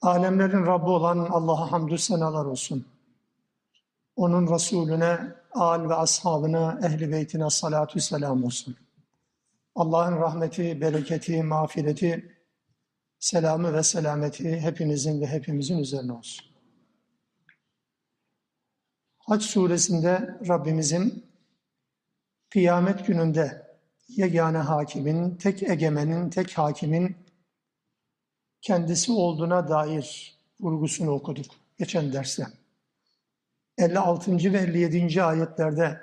Alemlerin Rabbi olan Allah'a hamdü senalar olsun. Onun Resulüne, al ve ashabına, ehli beytine salatü selam olsun. Allah'ın rahmeti, bereketi, mağfireti, selamı ve selameti hepinizin ve hepimizin üzerine olsun. Hac suresinde Rabbimizin kıyamet gününde yegane hakimin, tek egemenin, tek hakimin kendisi olduğuna dair vurgusunu okuduk geçen derste. 56. ve 57. ayetlerde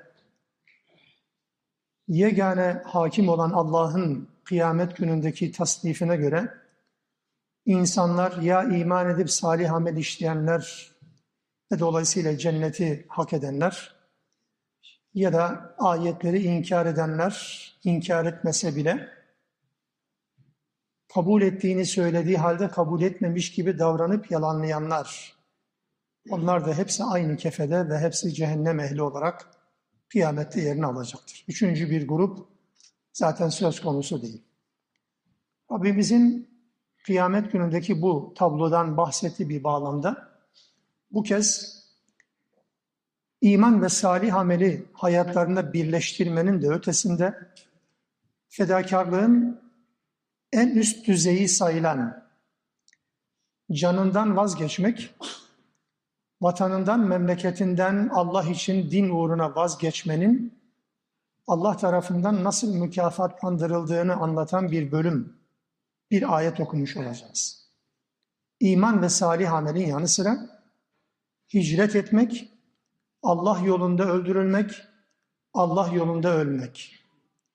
yegane hakim olan Allah'ın kıyamet günündeki tasnifine göre insanlar ya iman edip salih amel işleyenler ve dolayısıyla cenneti hak edenler ya da ayetleri inkar edenler, inkar etmese bile kabul ettiğini söylediği halde kabul etmemiş gibi davranıp yalanlayanlar. Onlar da hepsi aynı kefede ve hepsi cehennem ehli olarak kıyamette yerini alacaktır. Üçüncü bir grup zaten söz konusu değil. Rabbimizin kıyamet günündeki bu tablodan bahsettiği bir bağlamda bu kez iman ve salih ameli hayatlarında birleştirmenin de ötesinde fedakarlığın en üst düzeyi sayılan canından vazgeçmek, vatanından, memleketinden Allah için din uğruna vazgeçmenin Allah tarafından nasıl mükafatlandırıldığını anlatan bir bölüm, bir ayet okumuş olacağız. İman ve salih amelin yanı sıra hicret etmek, Allah yolunda öldürülmek, Allah yolunda ölmek.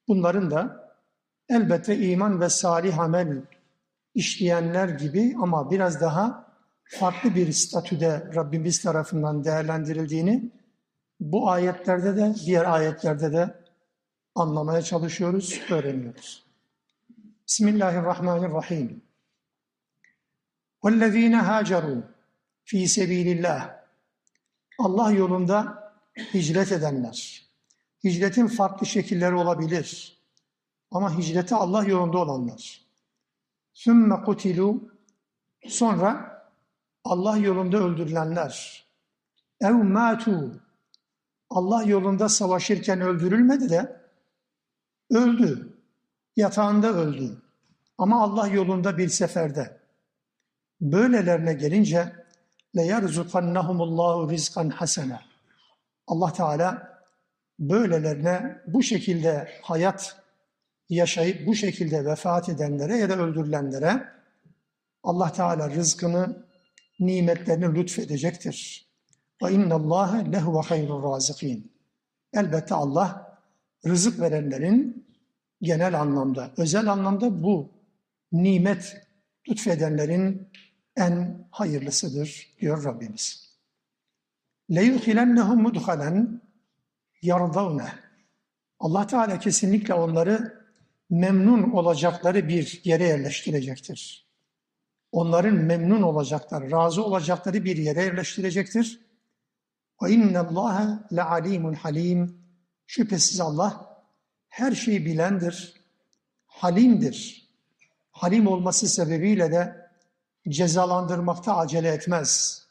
Bunların da Elbette iman ve salih amel işleyenler gibi ama biraz daha farklı bir statüde Rabbimiz tarafından değerlendirildiğini bu ayetlerde de diğer ayetlerde de anlamaya çalışıyoruz, öğreniyoruz. Bismillahirrahmanirrahim. وَالَّذ۪ينَ هَاجَرُوا ف۪ي سَب۪يلِ اللّٰهِ Allah yolunda hicret edenler. Hicretin farklı şekilleri olabilir. Ama hicreti Allah yolunda olanlar. Sümme kutilu sonra Allah yolunda öldürülenler. Ev matu Allah yolunda savaşırken öldürülmedi de öldü. Yatağında öldü. Ama Allah yolunda bir seferde. Böylelerine gelince le yerzukannahumullahu rizkan hasena. Allah Teala böylelerine bu şekilde hayat yaşayıp bu şekilde vefat edenlere ya da öldürülenlere Allah Teala rızkını, nimetlerini lütfedecektir. Ve inna Allah lehu ve hayrul razikin. Elbette Allah rızık verenlerin genel anlamda, özel anlamda bu nimet lütfedenlerin en hayırlısıdır diyor Rabbimiz. لَيُدْخِلَنَّهُمْ مُدْخَلًا يَرْضَوْنَهُ Allah Teala kesinlikle onları memnun olacakları bir yere yerleştirecektir. Onların memnun olacakları, razı olacakları bir yere yerleştirecektir. Allaha le alimun halim. Şüphesiz Allah her şeyi bilendir, halimdir. Halim olması sebebiyle de cezalandırmakta acele etmez.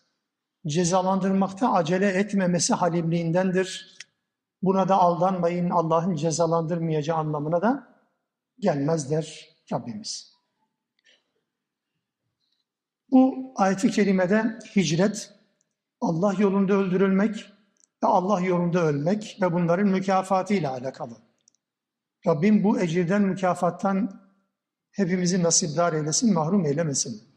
Cezalandırmakta acele etmemesi halimliğindendir. Buna da aldanmayın Allah'ın cezalandırmayacağı anlamına da gelmez der Rabbimiz. Bu ayet-i kerimede hicret, Allah yolunda öldürülmek ve Allah yolunda ölmek ve bunların mükafatı ile alakalı. Rabbim bu ecirden, mükafattan hepimizi nasipdar eylesin, mahrum eylemesin.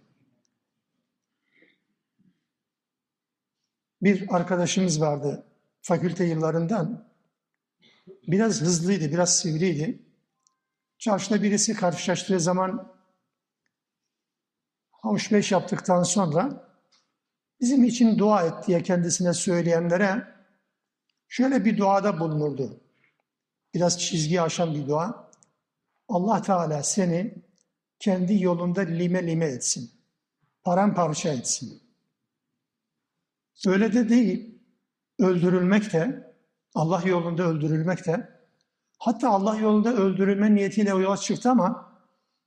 Bir arkadaşımız vardı fakülte yıllarından. Biraz hızlıydı, biraz sivriydi. Çarşıda birisi karşılaştığı zaman havuç beş yaptıktan sonra bizim için dua et diye kendisine söyleyenlere şöyle bir duada bulunurdu. Biraz çizgi aşan bir dua. Allah Teala seni kendi yolunda lime lime etsin. Paramparça etsin. Öyle de değil. Öldürülmek de, Allah yolunda öldürülmek de, hatta Allah yolunda öldürülme niyetiyle yola çıktı ama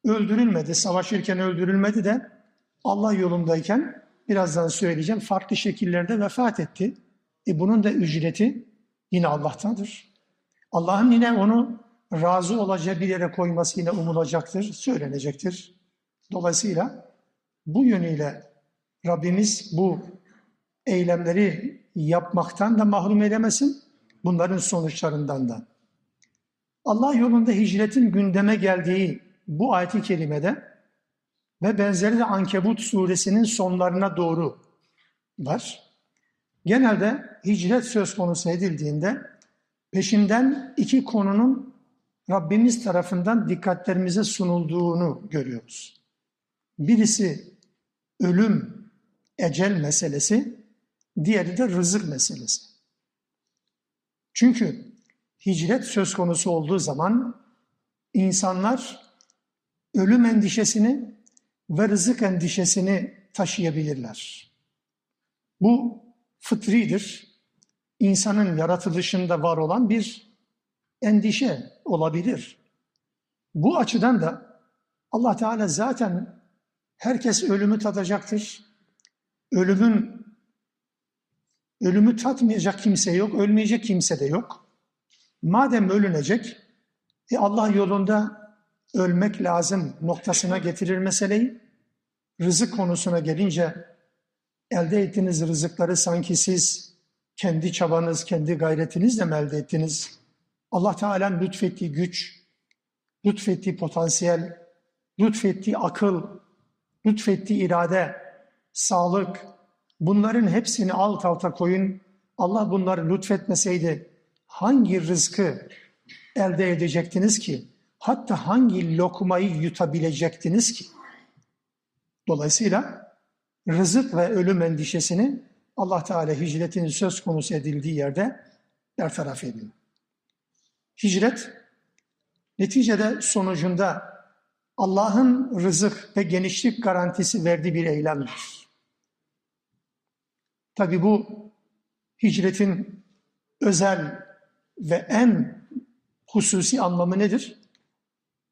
öldürülmedi, savaşırken öldürülmedi de Allah yolundayken birazdan söyleyeceğim farklı şekillerde vefat etti. E bunun da ücreti yine Allah'tandır. Allah'ın yine onu razı olacağı bir yere koyması yine umulacaktır, söylenecektir. Dolayısıyla bu yönüyle Rabbimiz bu eylemleri yapmaktan da mahrum eylemesin, bunların sonuçlarından da. Allah yolunda hicretin gündeme geldiği bu ayet-i kerimede ve benzeri de Ankebut suresinin sonlarına doğru var. Genelde hicret söz konusu edildiğinde peşinden iki konunun Rabbimiz tarafından dikkatlerimize sunulduğunu görüyoruz. Birisi ölüm, ecel meselesi, diğeri de rızık meselesi. Çünkü hicret söz konusu olduğu zaman insanlar ölüm endişesini ve rızık endişesini taşıyabilirler. Bu fıtridir. İnsanın yaratılışında var olan bir endişe olabilir. Bu açıdan da Allah Teala zaten herkes ölümü tadacaktır. Ölümün ölümü tatmayacak kimse yok, ölmeyecek kimse de yok. Madem ölünecek, e Allah yolunda ölmek lazım noktasına getirir meseleyi. Rızık konusuna gelince elde ettiğiniz rızıkları sanki siz kendi çabanız, kendi gayretinizle mi elde ettiniz? Allah Teala'nın lütfettiği güç, lütfettiği potansiyel, lütfettiği akıl, lütfettiği irade, sağlık, bunların hepsini alt alta koyun. Allah bunları lütfetmeseydi hangi rızkı elde edecektiniz ki? Hatta hangi lokmayı yutabilecektiniz ki? Dolayısıyla rızık ve ölüm endişesini Allah Teala hicretin söz konusu edildiği yerde bertaraf ediyor. Hicret neticede sonucunda Allah'ın rızık ve genişlik garantisi verdiği bir eylemdir. Tabi bu hicretin özel ve en hususi anlamı nedir?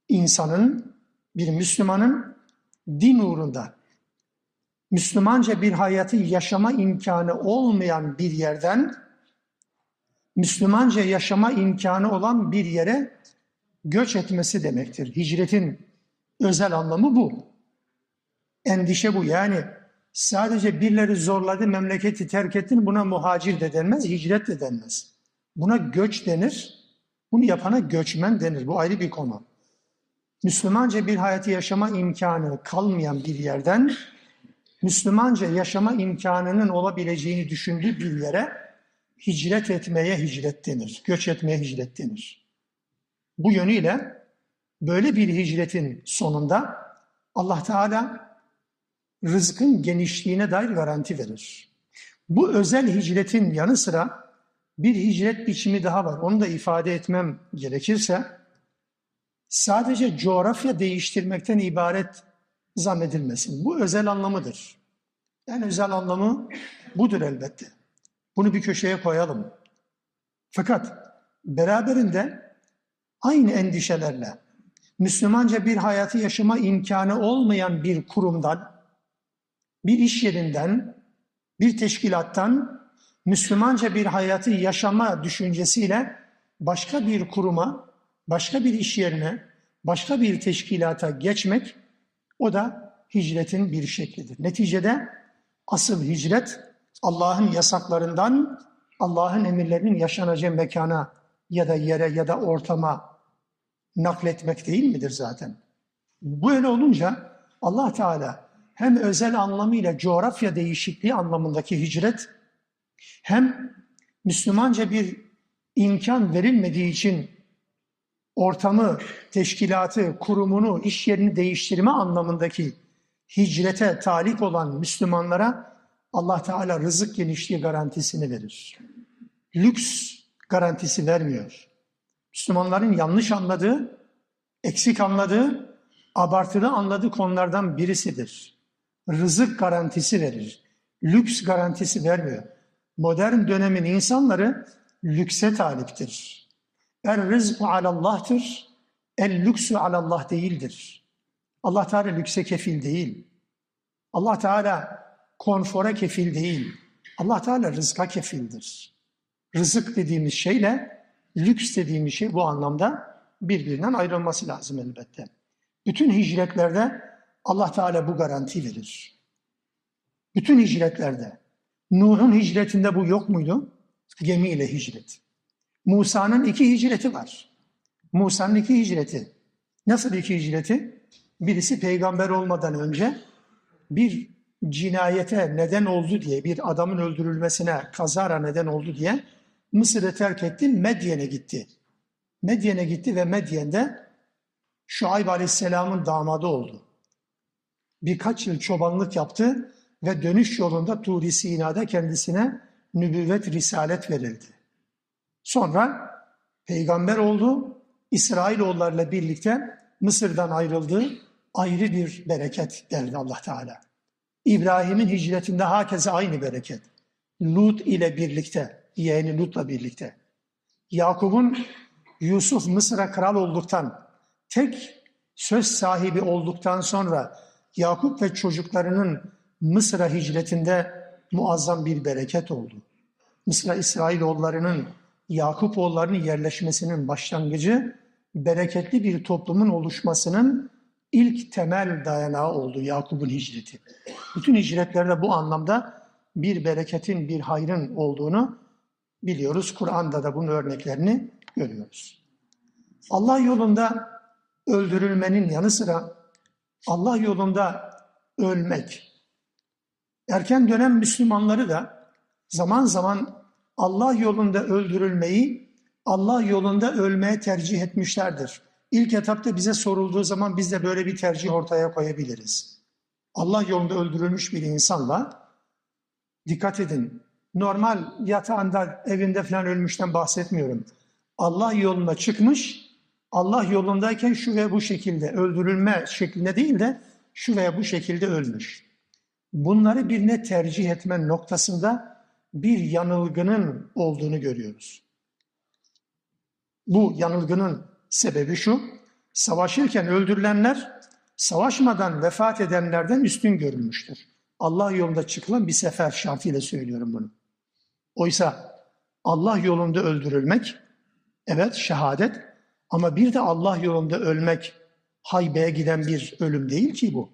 İnsanın, bir Müslümanın din uğrunda Müslümanca bir hayatı yaşama imkanı olmayan bir yerden Müslümanca yaşama imkanı olan bir yere göç etmesi demektir. Hicretin özel anlamı bu. Endişe bu. Yani sadece birileri zorladı, memleketi terk ettin buna muhacir de denmez, hicret de denmez. Buna göç denir. Bunu yapana göçmen denir. Bu ayrı bir konu. Müslümanca bir hayatı yaşama imkanı kalmayan bir yerden Müslümanca yaşama imkanının olabileceğini düşündüğü bir yere hicret etmeye hicret denir. Göç etmeye hicret denir. Bu yönüyle böyle bir hicretin sonunda Allah Teala rızkın genişliğine dair garanti verir. Bu özel hicretin yanı sıra bir hicret biçimi daha var. Onu da ifade etmem gerekirse sadece coğrafya değiştirmekten ibaret zannedilmesin. Bu özel anlamıdır. En özel anlamı budur elbette. Bunu bir köşeye koyalım. Fakat beraberinde aynı endişelerle Müslümanca bir hayatı yaşama imkanı olmayan bir kurumdan, bir iş yerinden, bir teşkilattan Müslümanca bir hayatı yaşama düşüncesiyle başka bir kuruma, başka bir iş yerine, başka bir teşkilata geçmek o da hicretin bir şeklidir. Neticede asıl hicret Allah'ın yasaklarından Allah'ın emirlerinin yaşanacağı mekana ya da yere ya da ortama nakletmek değil midir zaten? Böyle olunca Allah Teala hem özel anlamıyla coğrafya değişikliği anlamındaki hicret hem Müslümanca bir imkan verilmediği için ortamı, teşkilatı, kurumunu, iş yerini değiştirme anlamındaki hicrete talik olan Müslümanlara Allah Teala rızık genişliği garantisini verir. Lüks garantisi vermiyor. Müslümanların yanlış anladığı, eksik anladığı, abartılı anladığı konulardan birisidir. Rızık garantisi verir. Lüks garantisi vermiyor. Modern dönemin insanları lükse taliptir. Er rızku alallah'tır, el lüksü alallah değildir. Allah Teala lükse kefil değil. Allah Teala konfora kefil değil. Allah Teala rızka kefildir. Rızık dediğimiz şeyle lüks dediğimiz şey bu anlamda birbirinden ayrılması lazım elbette. Bütün hicretlerde Allah Teala bu garanti verir. Bütün hicretlerde. Nuh'un hicretinde bu yok muydu? Gemiyle hicret. Musa'nın iki hicreti var. Musa'nın iki hicreti. Nasıl iki hicreti? Birisi peygamber olmadan önce bir cinayete neden oldu diye, bir adamın öldürülmesine kazara neden oldu diye Mısır'ı terk etti, Medyen'e gitti. Medyen'e gitti ve Medyen'de Şuayb Aleyhisselam'ın damadı oldu. Birkaç yıl çobanlık yaptı ve dönüş yolunda Turi Sina'da kendisine nübüvvet, risalet verildi. Sonra peygamber oldu, İsrailoğullarla birlikte Mısır'dan ayrıldı, ayrı bir bereket derdi Allah Teala. İbrahim'in hicretinde hakeze aynı bereket. Lut ile birlikte, yeğeni Lut'la birlikte. Yakup'un Yusuf Mısır'a kral olduktan, tek söz sahibi olduktan sonra Yakup ve çocuklarının Mısır'a hicretinde muazzam bir bereket oldu. Mısır'a İsrailoğullarının, Yakupoğullarının yerleşmesinin başlangıcı, bereketli bir toplumun oluşmasının ilk temel dayanağı oldu Yakup'un hicreti. Bütün hicretlerde bu anlamda bir bereketin, bir hayrın olduğunu biliyoruz. Kur'an'da da bunun örneklerini görüyoruz. Allah yolunda öldürülmenin yanı sıra Allah yolunda ölmek. Erken dönem Müslümanları da zaman zaman Allah yolunda öldürülmeyi Allah yolunda ölmeye tercih etmişlerdir. İlk etapta bize sorulduğu zaman biz de böyle bir tercih ortaya koyabiliriz. Allah yolunda öldürülmüş bir insanla dikkat edin. Normal yatağında, evinde falan ölmüşten bahsetmiyorum. Allah yoluna çıkmış, Allah yolundayken şu ve bu şekilde öldürülme şeklinde değil de şu veya bu şekilde ölmüş. Bunları birine tercih etme noktasında bir yanılgının olduğunu görüyoruz. Bu yanılgının sebebi şu, savaşırken öldürülenler savaşmadan vefat edenlerden üstün görülmüştür. Allah yolunda çıkılan bir sefer şartıyla söylüyorum bunu. Oysa Allah yolunda öldürülmek, evet şehadet ama bir de Allah yolunda ölmek haybeye giden bir ölüm değil ki bu.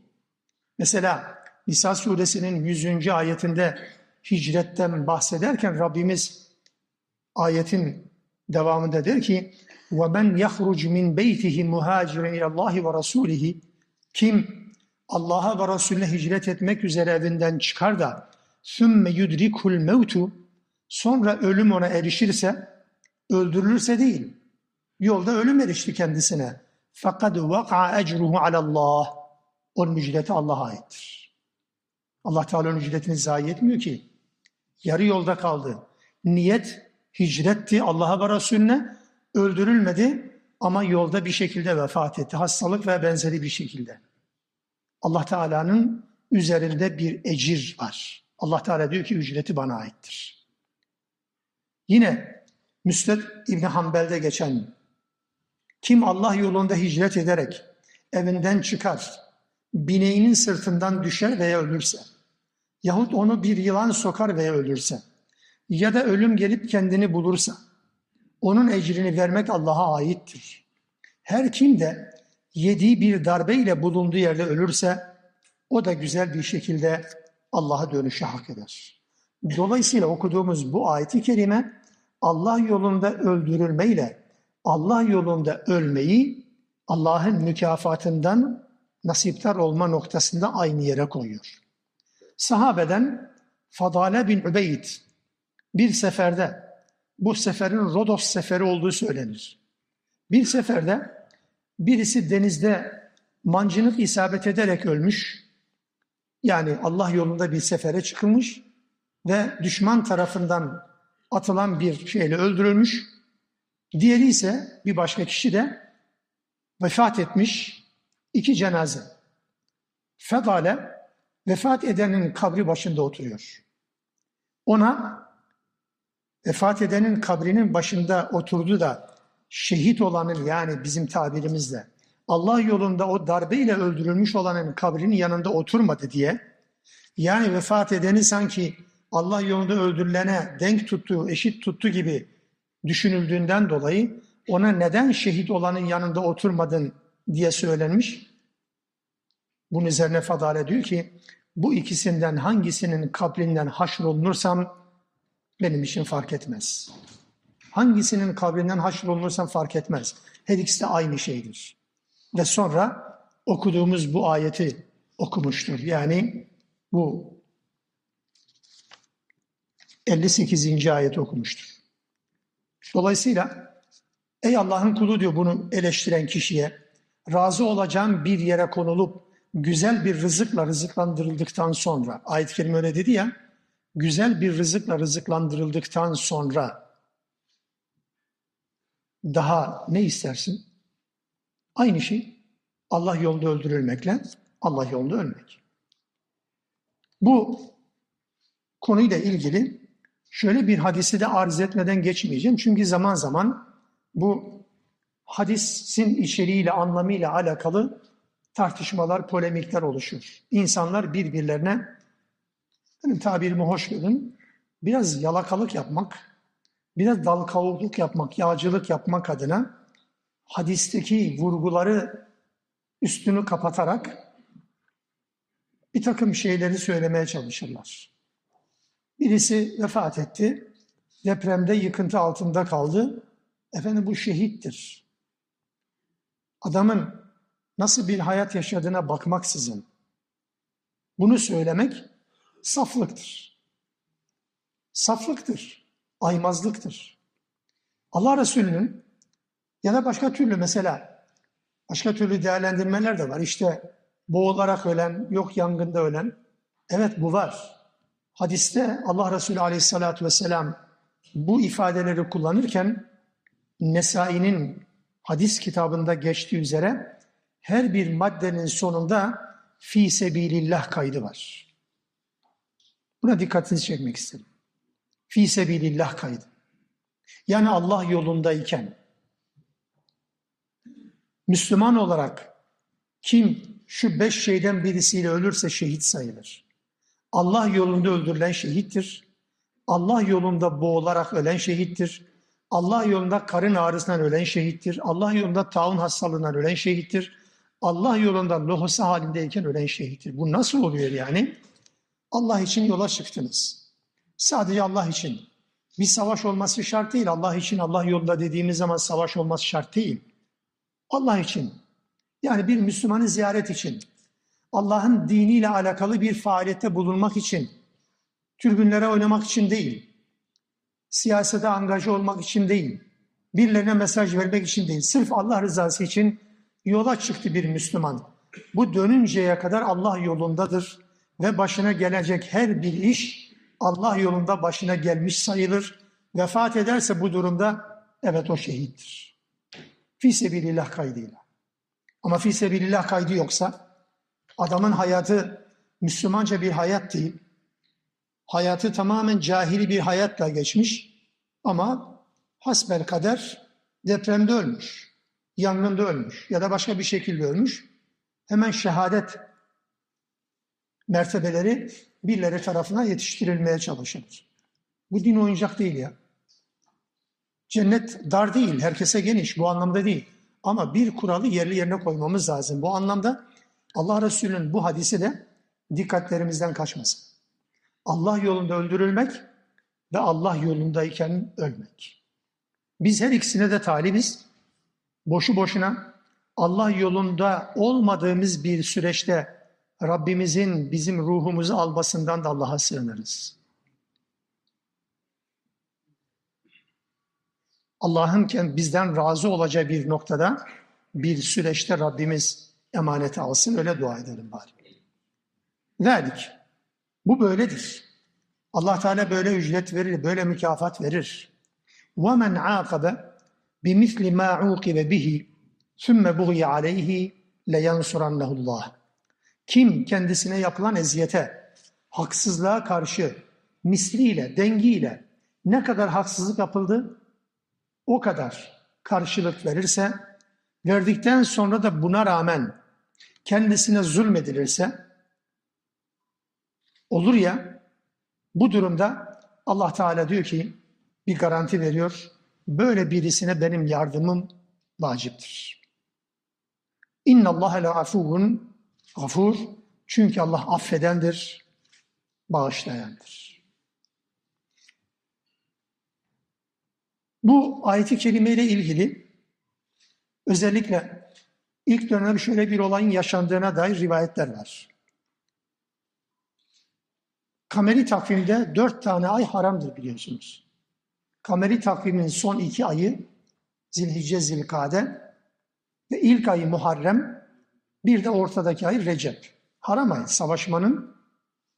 Mesela Nisa suresinin 100. ayetinde hicretten bahsederken Rabbimiz ayetin devamında der ki وَمَنْ يَخْرُجْ مِنْ بَيْتِهِ مُهَاجِرًا اِلَى اللّٰهِ وَرَسُولِهِ Kim Allah'a ve Resulüne hicret etmek üzere evinden çıkar da ثُمَّ يُدْرِكُ الْمَوْتُ Sonra ölüm ona erişirse, öldürülürse değil, yolda ölüm erişti kendisine. Fakat vaka ecruhu alallah. Onun ücreti Allah'a aittir. Allah Teala onun ücretini zayi etmiyor ki. Yarı yolda kaldı. Niyet hicretti Allah'a ve Resulüne. Öldürülmedi ama yolda bir şekilde vefat etti. Hastalık ve benzeri bir şekilde. Allah Teala'nın üzerinde bir ecir var. Allah Teala diyor ki ücreti bana aittir. Yine Müsned İbni Hanbel'de geçen kim Allah yolunda hicret ederek evinden çıkar, bineğinin sırtından düşer veya ölürse, yahut onu bir yılan sokar veya ölürse, ya da ölüm gelip kendini bulursa, onun ecrini vermek Allah'a aittir. Her kim de yediği bir darbeyle bulunduğu yerde ölürse, o da güzel bir şekilde Allah'a dönüşe hak eder. Dolayısıyla okuduğumuz bu ayeti kerime Allah yolunda öldürülmeyle Allah yolunda ölmeyi Allah'ın mükafatından nasiptar olma noktasında aynı yere koyuyor. Sahabeden Fadale bin Übeyd bir seferde, bu seferin Rodos seferi olduğu söylenir. Bir seferde birisi denizde mancınık isabet ederek ölmüş, Yani Allah yolunda bir sefere çıkılmış ve düşman tarafından atılan bir şeyle öldürülmüş. Diğeri ise bir başka kişi de vefat etmiş iki cenaze. Fedale vefat edenin kabri başında oturuyor. Ona vefat edenin kabrinin başında oturdu da şehit olanın yani bizim tabirimizle Allah yolunda o darbeyle öldürülmüş olanın kabrinin yanında oturmadı diye yani vefat edeni sanki Allah yolunda öldürülene denk tuttu, eşit tuttu gibi düşünüldüğünden dolayı ona neden şehit olanın yanında oturmadın diye söylenmiş. Bunun üzerine Fadale diyor ki bu ikisinden hangisinin kabrinden haşrolunursam benim için fark etmez. Hangisinin kabrinden haşrolunursam fark etmez. Her ikisi de aynı şeydir. Ve sonra okuduğumuz bu ayeti okumuştur. Yani bu 58. ayet okumuştur. Dolayısıyla ey Allah'ın kulu diyor bunu eleştiren kişiye razı olacağım bir yere konulup güzel bir rızıkla rızıklandırıldıktan sonra ayet-i kerime öyle dedi ya güzel bir rızıkla rızıklandırıldıktan sonra daha ne istersin? Aynı şey Allah yolunda öldürülmekle Allah yolunda ölmek. Bu konuyla ilgili şöyle bir hadisi de arz etmeden geçmeyeceğim. Çünkü zaman zaman bu hadisin içeriğiyle, anlamıyla alakalı tartışmalar, polemikler oluşur. İnsanlar birbirlerine, benim tabirimi hoş görün, biraz yalakalık yapmak, biraz dal kavukluk yapmak, yağcılık yapmak adına hadisteki vurguları üstünü kapatarak bir takım şeyleri söylemeye çalışırlar. Birisi vefat etti, depremde yıkıntı altında kaldı. Efendim bu şehittir. Adamın nasıl bir hayat yaşadığına bakmaksızın bunu söylemek saflıktır. Saflıktır, aymazlıktır. Allah Resulü'nün ya da başka türlü mesela başka türlü değerlendirmeler de var. İşte boğularak ölen, yok yangında ölen. Evet bu var. Hadiste Allah Resulü aleyhissalatü vesselam bu ifadeleri kullanırken Nesai'nin hadis kitabında geçtiği üzere her bir maddenin sonunda fi sebilillah kaydı var. Buna dikkatinizi çekmek istedim. Fi sebilillah kaydı. Yani Allah yolundayken Müslüman olarak kim şu beş şeyden birisiyle ölürse şehit sayılır. Allah yolunda öldürülen şehittir. Allah yolunda boğularak ölen şehittir. Allah yolunda karın ağrısından ölen şehittir. Allah yolunda taun hastalığından ölen şehittir. Allah yolunda lohusa halindeyken ölen şehittir. Bu nasıl oluyor yani? Allah için yola çıktınız. Sadece Allah için. Bir savaş olması şart değil. Allah için Allah yolunda dediğimiz zaman savaş olması şart değil. Allah için. Yani bir Müslümanı ziyaret için. Allah'ın diniyle alakalı bir faaliyette bulunmak için, türbünlere oynamak için değil, siyasete angaja olmak için değil, birilerine mesaj vermek için değil, sırf Allah rızası için yola çıktı bir Müslüman. Bu dönünceye kadar Allah yolundadır ve başına gelecek her bir iş Allah yolunda başına gelmiş sayılır. Vefat ederse bu durumda evet o şehittir. Fi sebilillah kaydıyla. Ama fi sebilillah kaydı yoksa Adamın hayatı Müslümanca bir hayat değil. Hayatı tamamen cahili bir hayatla geçmiş ama hasbel kader depremde ölmüş, yangında ölmüş ya da başka bir şekilde ölmüş. Hemen şehadet mertebeleri birileri tarafından yetiştirilmeye çalışılır. Bu din oyuncak değil ya. Cennet dar değil, herkese geniş. Bu anlamda değil. Ama bir kuralı yerli yerine koymamız lazım. Bu anlamda Allah Resulü'nün bu hadisi de dikkatlerimizden kaçmasın. Allah yolunda öldürülmek ve Allah yolundayken ölmek. Biz her ikisine de talibiz Boşu boşuna Allah yolunda olmadığımız bir süreçte Rabbimizin bizim ruhumuzu almasından da Allah'a sığınırız. Allah'ın bizden razı olacağı bir noktada bir süreçte Rabbimiz emaneti alsın öyle dua edelim bari. Zalik. Bu böyledir. Allah Teala böyle ücret verir, böyle mükafat verir. وَمَنْ عَاقَبَ بِمِثْلِ مَا عُوقِبَ بِهِ ثُمَّ بُغِيَ عَلَيْهِ لَيَنْصُرَنَّهُ اللّٰهِ Kim kendisine yapılan eziyete, haksızlığa karşı misliyle, dengiyle ne kadar haksızlık yapıldı o kadar karşılık verirse, verdikten sonra da buna rağmen kendisine zulmedilirse, olur ya, bu durumda Allah Teala diyor ki, bir garanti veriyor, böyle birisine benim yardımım vaciptir. İnna Allah la afuvun gafur. Çünkü Allah affedendir, bağışlayandır. Bu ayeti kerimeyle ilgili özellikle ilk dönem şöyle bir olayın yaşandığına dair rivayetler var. Kameri takvimde dört tane ay haramdır biliyorsunuz. Kameri takvimin son iki ayı Zilhicce, Zilkade ve ilk ayı Muharrem, bir de ortadaki ay Recep. Haram ay, savaşmanın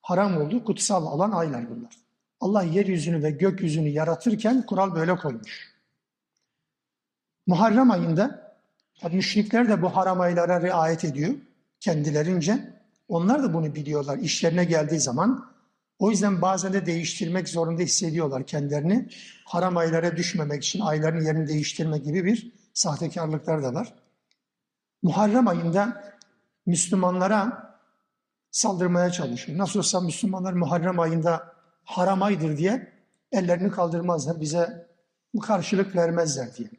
haram olduğu kutsal olan aylar bunlar. Allah yeryüzünü ve gökyüzünü yaratırken kural böyle koymuş. Muharrem ayında tabi müşrikler de bu haram aylara riayet ediyor kendilerince. Onlar da bunu biliyorlar işlerine geldiği zaman. O yüzden bazen de değiştirmek zorunda hissediyorlar kendilerini. Haram aylara düşmemek için ayların yerini değiştirme gibi bir sahtekarlıklar da var. Muharrem ayında Müslümanlara saldırmaya çalışıyor. Nasıl olsa Müslümanlar Muharrem ayında haram aydır diye ellerini kaldırmazlar, bize karşılık vermezler diye.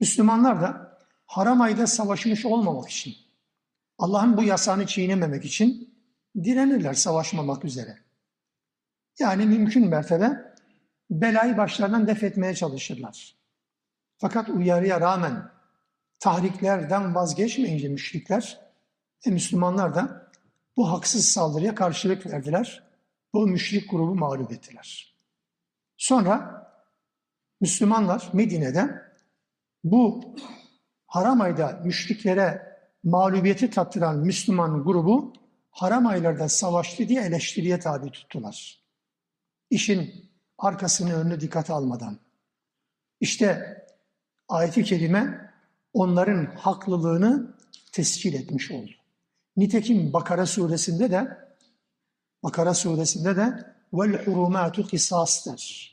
Müslümanlar da haram ayda savaşmış olmamak için, Allah'ın bu yasağını çiğnememek için direnirler savaşmamak üzere. Yani mümkün mertebe belayı başlarından def etmeye çalışırlar. Fakat uyarıya rağmen tahriklerden vazgeçmeyince müşrikler ve Müslümanlar da bu haksız saldırıya karşılık verdiler. Bu müşrik grubu mağlup ettiler. Sonra Müslümanlar Medine'de bu haram ayda müşriklere mağlubiyeti tattıran Müslüman grubu haram aylarda savaştı diye eleştiriye tabi tuttular. İşin arkasını önünü dikkate almadan. İşte ayeti kerime onların haklılığını tescil etmiş oldu. Nitekim Bakara suresinde de Bakara suresinde de vel hurumatu kısastır.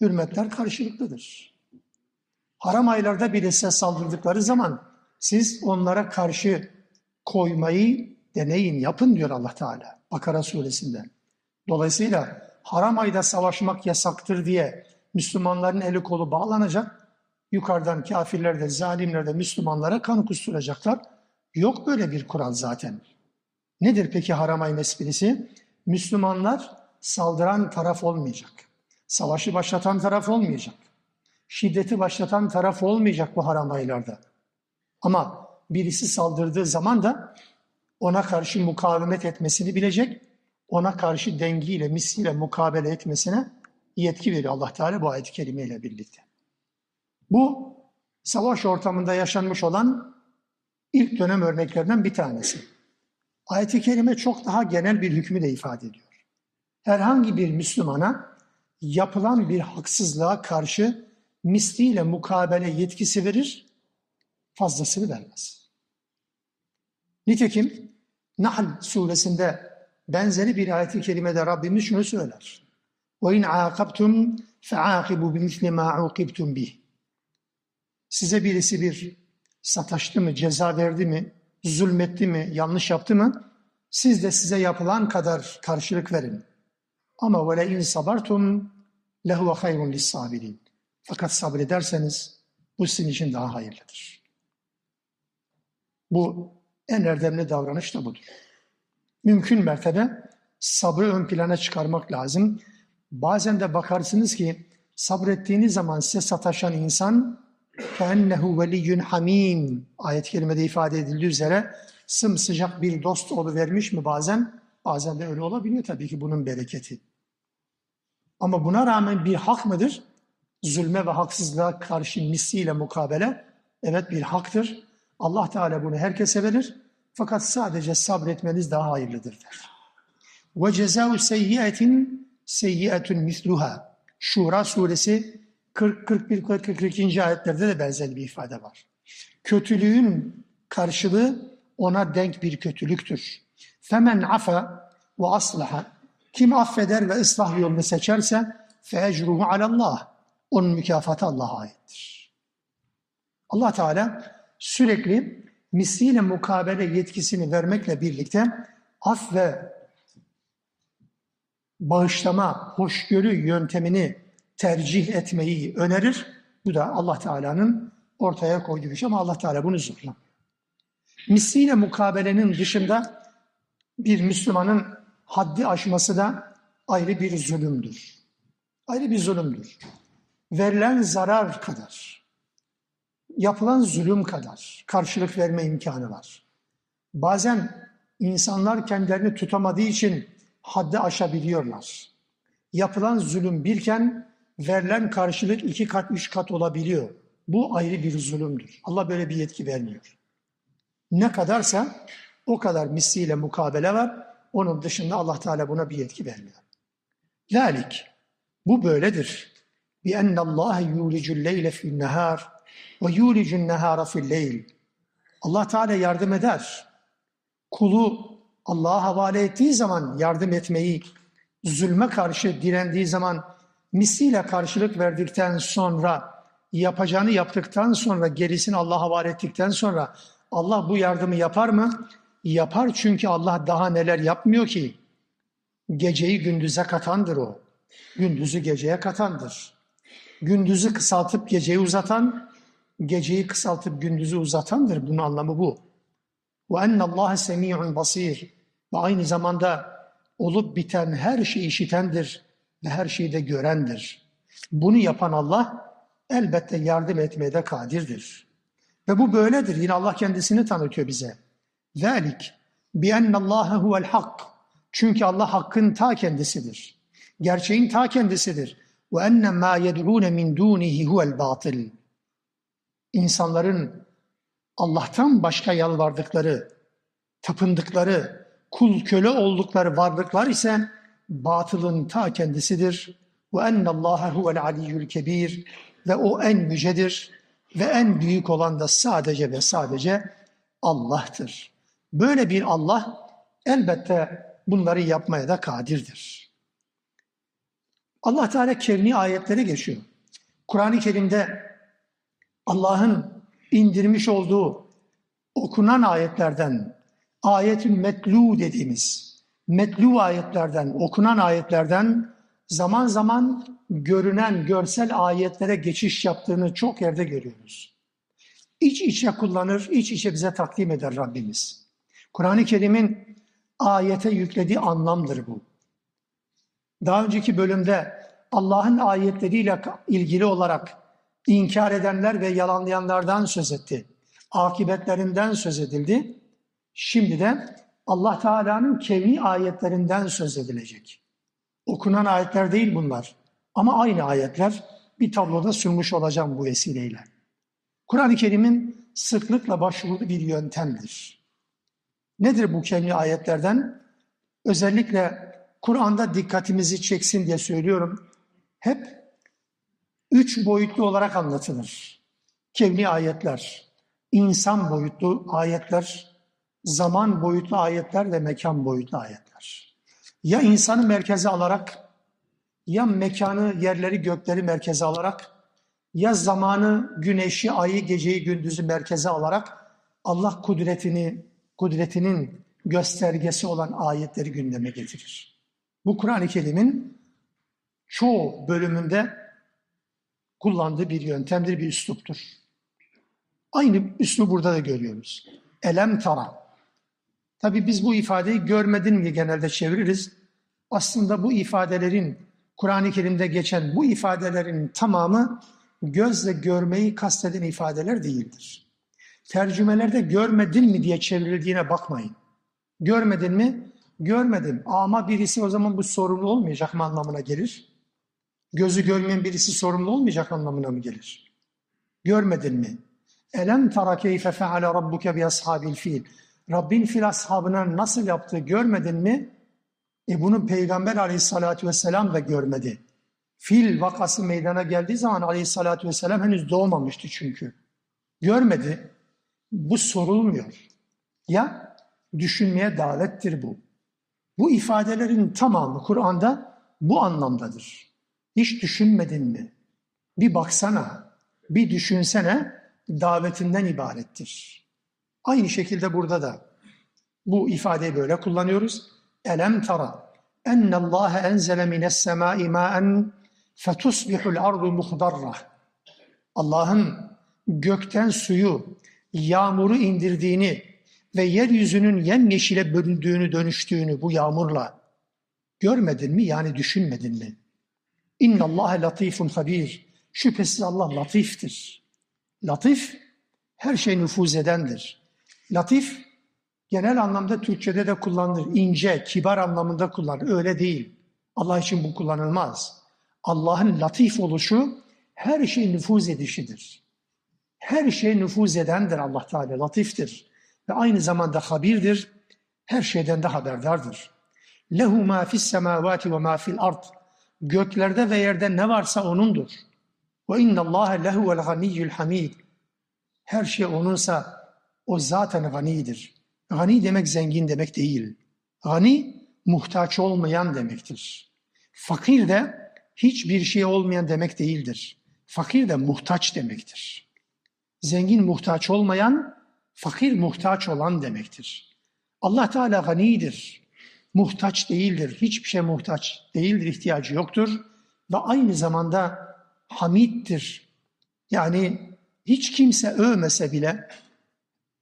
Hürmetler karşılıklıdır. Haram aylarda bile size saldırdıkları zaman siz onlara karşı koymayı deneyin, yapın diyor Allah Teala Bakara suresinde. Dolayısıyla haram ayda savaşmak yasaktır diye Müslümanların eli kolu bağlanacak. Yukarıdan kafirler de, zalimler de Müslümanlara kan kusturacaklar. Yok böyle bir kural zaten. Nedir peki haram ayın esprisi? Müslümanlar saldıran taraf olmayacak. Savaşı başlatan taraf olmayacak. Şiddeti başlatan taraf olmayacak bu haram aylarda. Ama birisi saldırdığı zaman da ona karşı mukavemet etmesini bilecek, ona karşı dengiyle, misliyle mukabele etmesine yetki veriyor Allah Teala bu ayet-i kerimeyle birlikte. Bu savaş ortamında yaşanmış olan ilk dönem örneklerinden bir tanesi. Ayet-i kerime çok daha genel bir hükmü de ifade ediyor. Herhangi bir Müslümana yapılan bir haksızlığa karşı misliyle mukabele yetkisi verir, fazlasını vermez. Nitekim Nahl suresinde benzeri bir ayet-i kerimede Rabbimiz şunu söyler. Ve in aqabtum feaqibu bimisli ma uqibtum. Size birisi bir sataştı mı, ceza verdi mi, zulmetti mi, yanlış yaptı mı? Siz de size yapılan kadar karşılık verin. Ama ve le in sabartum lehuve hayrun lissabirin. Fakat sabrederseniz bu sizin için daha hayırlıdır. Bu en erdemli davranış da budur Mümkün mertebe sabrı ön plana çıkarmak lazım. Bazen de bakarsınız ki sabrettiğiniz zaman size sataşan insan فَاَنَّهُ وَلِيٌّ hamim ayet-i kerimede ifade edildiği üzere sımsıcak bir dost vermiş mi bazen? Bazen de öyle olabiliyor tabii ki bunun bereketi. Ama buna rağmen bir hak mıdır? Zulme ve haksızlığa karşı misliyle mukabele evet bir haktır. Allah Teala bunu herkese verir. Fakat sadece sabretmeniz daha hayırlıdır der. Ve cezâhu seyyiyetin seyyietun misluha. Şura suresi 40, 41, 42. ayetlerde de benzer bir ifade var. Kötülüğün karşılığı ona denk bir kötülüktür. Femen afa ve aslaha. Kim affeder ve ıslah yolunu seçerse feecruhu alallah. Onun mükafatı Allah'a aittir. Allah Teala sürekli misliyle mukabele yetkisini vermekle birlikte af ve bağışlama, hoşgörü yöntemini tercih etmeyi önerir. Bu da Allah Teala'nın ortaya koyduğu bir şey ama Allah Teala bunu zorlamıyor. Misliyle mukabelenin dışında bir Müslümanın haddi aşması da ayrı bir zulümdür. Ayrı bir zulümdür. Verilen zarar kadar, yapılan zulüm kadar karşılık verme imkanı var. Bazen insanlar kendilerini tutamadığı için haddi aşabiliyorlar. Yapılan zulüm birken verilen karşılık iki kat, üç kat olabiliyor. Bu ayrı bir zulümdür. Allah böyle bir yetki vermiyor. Ne kadarsa o kadar misliyle mukabele var. Onun dışında Allah Teala buna bir yetki vermiyor. Lalik. Bu böyledir. Bi enne Allah yulicul leyle fi'n nehar ve yulicun nehara fi'l leyl. Allah Teala yardım eder. Kulu Allah'a havale ettiği zaman yardım etmeyi, zulme karşı direndiği zaman misliyle karşılık verdikten sonra, yapacağını yaptıktan sonra, gerisini Allah'a havale ettikten sonra Allah bu yardımı yapar mı? Yapar çünkü Allah daha neler yapmıyor ki? Geceyi gündüze katandır o. Gündüzü geceye katandır. Gündüzü kısaltıp geceyi uzatan, geceyi kısaltıp gündüzü uzatandır. Bunun anlamı bu. Ve ennallâhe semî'un basîr. Ve aynı zamanda olup biten her şeyi işitendir ve her şeyi de görendir. Bunu yapan Allah elbette yardım etmeye de kadirdir. Ve bu böyledir. Yine Allah kendisini tanıtıyor bize. Velik bi ennallâhe huvel hak. Çünkü Allah hakkın ta kendisidir. Gerçeğin ta kendisidir. Ve enne mâ yed'ûne min dûnihi huvel batıl insanların Allah'tan başka yalvardıkları, tapındıkları, kul köle oldukları varlıklar ise batılın ta kendisidir. Ve ennallâhe huvel aliyyül kebir ve o en yücedir ve en büyük olan da sadece ve sadece Allah'tır. Böyle bir Allah elbette bunları yapmaya da kadirdir. Allah Teala kerni ayetlere geçiyor. Kur'an-ı Kerim'de Allah'ın indirmiş olduğu okunan ayetlerden, ayetin metlu dediğimiz, metlu ayetlerden, okunan ayetlerden zaman zaman görünen görsel ayetlere geçiş yaptığını çok yerde görüyoruz. İç içe kullanır, iç içe bize takdim eder Rabbimiz. Kur'an-ı Kerim'in ayete yüklediği anlamdır bu. Daha önceki bölümde Allah'ın ayetleriyle ilgili olarak inkar edenler ve yalanlayanlardan söz etti. Akibetlerinden söz edildi. Şimdi de Allah Teala'nın kevni ayetlerinden söz edilecek. Okunan ayetler değil bunlar. Ama aynı ayetler bir tabloda sunmuş olacağım bu vesileyle. Kur'an-ı Kerim'in sıklıkla başvurduğu bir yöntemdir. Nedir bu kevni ayetlerden? Özellikle Kur'an'da dikkatimizi çeksin diye söylüyorum. Hep üç boyutlu olarak anlatılır. Kevni ayetler, insan boyutlu ayetler, zaman boyutlu ayetler ve mekan boyutlu ayetler. Ya insanı merkeze alarak, ya mekanı, yerleri, gökleri merkeze alarak, ya zamanı, güneşi, ayı, geceyi, gündüzü merkeze alarak Allah kudretini, kudretinin göstergesi olan ayetleri gündeme getirir. Bu Kur'an-ı Kerim'in çoğu bölümünde kullandığı bir yöntemdir, bir üsluptur. Aynı üslubu burada da görüyoruz. Elem tara. Tabi biz bu ifadeyi görmedin mi genelde çeviririz. Aslında bu ifadelerin, Kur'an-ı Kerim'de geçen bu ifadelerin tamamı gözle görmeyi kasteden ifadeler değildir. Tercümelerde görmedin mi diye çevrildiğine bakmayın. Görmedin mi? Görmedim. Ama birisi o zaman bu sorumlu olmayacak mı anlamına gelir? Gözü görmeyen birisi sorumlu olmayacak anlamına mı gelir? Görmedin mi? Elem tara keyfe feale rabbuke bi ashabil fil. Rabbin fil ashabına nasıl yaptı görmedin mi? E bunu Peygamber aleyhissalatü vesselam da görmedi. Fil vakası meydana geldiği zaman aleyhissalatü vesselam henüz doğmamıştı çünkü. Görmedi. Bu sorulmuyor. Ya düşünmeye davettir bu. Bu ifadelerin tamamı Kur'an'da bu anlamdadır. Hiç düşünmedin mi? Bir baksana, bir düşünsene davetinden ibarettir. Aynı şekilde burada da bu ifadeyi böyle kullanıyoruz. Elem tara enne Allah enzele mines semai ma'en fetusbihul ardu muhdarra. Allah'ın gökten suyu, yağmuru indirdiğini ve yeryüzünün yemyeşile bölündüğünü, dönüştüğünü bu yağmurla görmedin mi? Yani düşünmedin mi? İnna Allah latifun habir. Şüphesiz Allah latiftir. Latif her şey nüfuz edendir. Latif genel anlamda Türkçe'de de kullanılır. İnce, kibar anlamında kullanılır. Öyle değil. Allah için bu kullanılmaz. Allah'ın latif oluşu her şey nüfuz edişidir. Her şey nüfuz edendir Allah Teala, latiftir. Ve aynı zamanda habirdir, her şeyden de haberdardır. Lehu ma fis semavati ve ma fil ard. Göklerde ve yerde ne varsa O'nundur. Ve inna Allah lehuvel ganiyyul hamid. Her şey O'nunsa o zaten ganidir. Gani demek zengin demek değil. Gani muhtaç olmayan demektir. Fakir de hiçbir şey olmayan demek değildir. Fakir de muhtaç demektir. Zengin muhtaç olmayan, fakir muhtaç olan demektir. Allah Teala ganidir. Muhtaç değildir. Hiçbir şey muhtaç değildir. ihtiyacı yoktur. Ve aynı zamanda hamiddir. Yani hiç kimse övmese bile,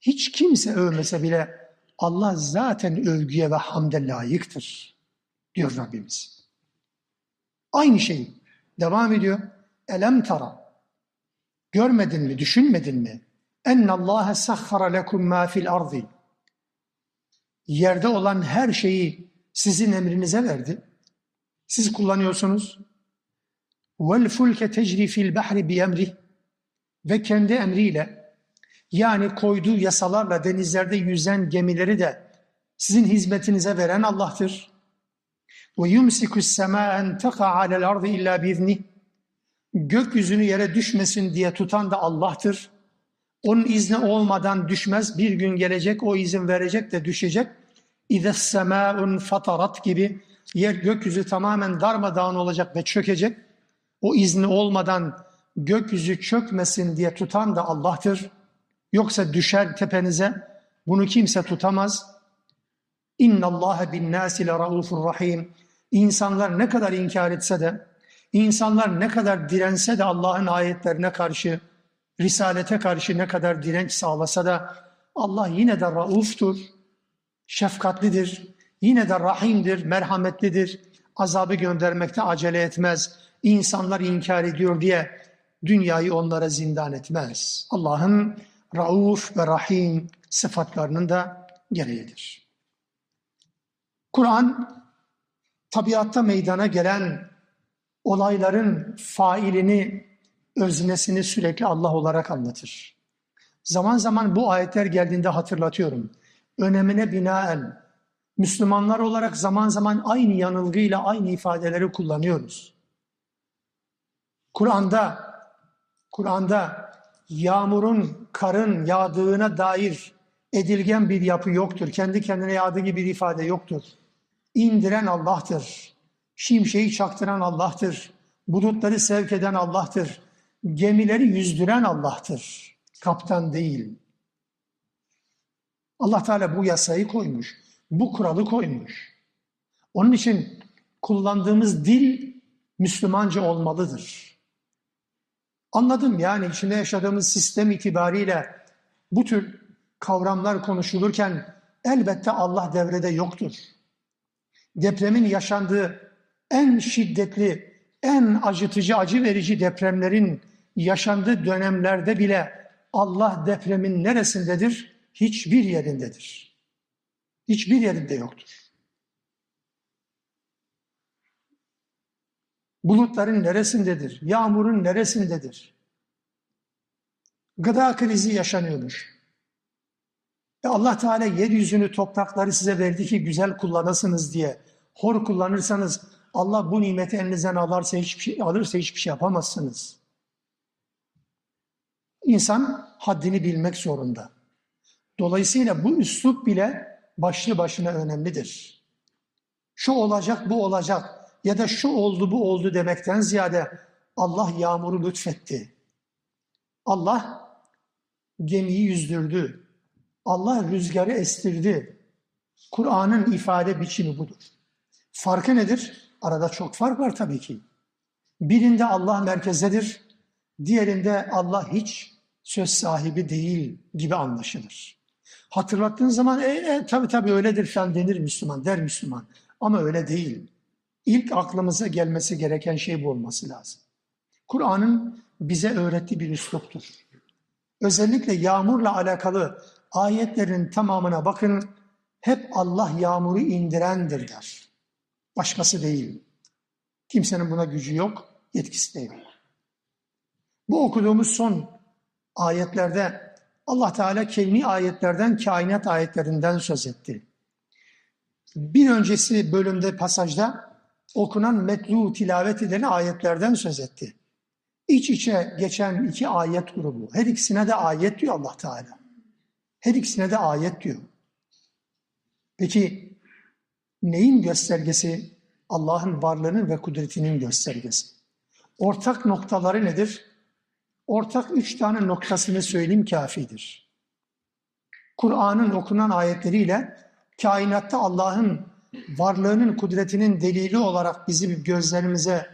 hiç kimse övmese bile Allah zaten övgüye ve hamde layıktır diyor Rabbimiz. Aynı şey devam ediyor. Elem tara. Görmedin mi, düşünmedin mi? Ennallâhe sahhara lekum mâ fil ardi. Yerde olan her şeyi sizin emrinize verdi. Siz kullanıyorsunuz. Vel fulke tecri fil bahri bi emri ve kendi emriyle yani koyduğu yasalarla denizlerde yüzen gemileri de sizin hizmetinize veren Allah'tır. Ve yumsikus sema en taqa alel illa bizni. Gökyüzünü yere düşmesin diye tutan da Allah'tır. Onun izni olmadan düşmez. Bir gün gelecek o izin verecek de düşecek. İze semâun fatarat gibi yer gökyüzü tamamen darmadağın olacak ve çökecek. O izni olmadan gökyüzü çökmesin diye tutan da Allah'tır. Yoksa düşer tepenize. Bunu kimse tutamaz. İnna Allah bin nasi le rahim. İnsanlar ne kadar inkar etse de, insanlar ne kadar dirense de Allah'ın ayetlerine karşı, risalete karşı ne kadar direnç sağlasa da Allah yine de rauftur, şefkatlidir, yine de rahimdir, merhametlidir. Azabı göndermekte acele etmez. İnsanlar inkar ediyor diye dünyayı onlara zindan etmez. Allah'ın rauf ve rahim sıfatlarının da gereğidir. Kur'an tabiatta meydana gelen olayların failini, öznesini sürekli Allah olarak anlatır. Zaman zaman bu ayetler geldiğinde hatırlatıyorum. Önemine binaen Müslümanlar olarak zaman zaman aynı yanılgıyla aynı ifadeleri kullanıyoruz. Kur'an'da Kur'an'da yağmurun, karın yağdığına dair edilgen bir yapı yoktur. Kendi kendine yağdığı gibi bir ifade yoktur. İndiren Allah'tır. Şimşeği çaktıran Allah'tır. Bulutları sevk eden Allah'tır. Gemileri yüzdüren Allah'tır. Kaptan değil. Allah Teala bu yasayı koymuş. Bu kuralı koymuş. Onun için kullandığımız dil Müslümanca olmalıdır. Anladım yani içinde yaşadığımız sistem itibariyle bu tür kavramlar konuşulurken elbette Allah devrede yoktur. Depremin yaşandığı en şiddetli, en acıtıcı, acı verici depremlerin yaşandığı dönemlerde bile Allah depremin neresindedir? Hiçbir yerindedir. Hiçbir yerinde yoktur. Bulutların neresindedir? Yağmurun neresindedir? Gıda krizi yaşanıyormuş. E Allah Teala yeryüzünü, toprakları size verdi ki güzel kullanasınız diye. hor kullanırsanız Allah bu nimeti elinizden alırsa hiçbir şey, alırsa hiçbir şey yapamazsınız. İnsan haddini bilmek zorunda. Dolayısıyla bu üslup bile başlı başına önemlidir. Şu olacak, bu olacak ya da şu oldu, bu oldu demekten ziyade Allah yağmuru lütfetti. Allah gemiyi yüzdürdü. Allah rüzgarı estirdi. Kur'an'ın ifade biçimi budur. Farkı nedir? Arada çok fark var tabii ki. Birinde Allah merkezdedir, diğerinde Allah hiç söz sahibi değil gibi anlaşılır. Hatırlattığın zaman e, e, tabii tabii öyledir falan denir Müslüman, der Müslüman. Ama öyle değil. İlk aklımıza gelmesi gereken şey bu olması lazım. Kur'an'ın bize öğrettiği bir üsluptur. Özellikle yağmurla alakalı ayetlerin tamamına bakın. Hep Allah yağmuru indirendir der. Başkası değil. Kimsenin buna gücü yok, yetkisi değil. Bu okuduğumuz son ayetlerde Allah Teala kevni ayetlerden, kainat ayetlerinden söz etti. Bir öncesi bölümde, pasajda okunan metlu tilavet edilen ayetlerden söz etti. İç içe geçen iki ayet grubu. Her ikisine de ayet diyor Allah Teala. Her ikisine de ayet diyor. Peki neyin göstergesi? Allah'ın varlığının ve kudretinin göstergesi. Ortak noktaları nedir? Ortak üç tane noktasını söyleyeyim kafidir. Kur'an'ın okunan ayetleriyle kainatta Allah'ın varlığının, kudretinin delili olarak bizim gözlerimize,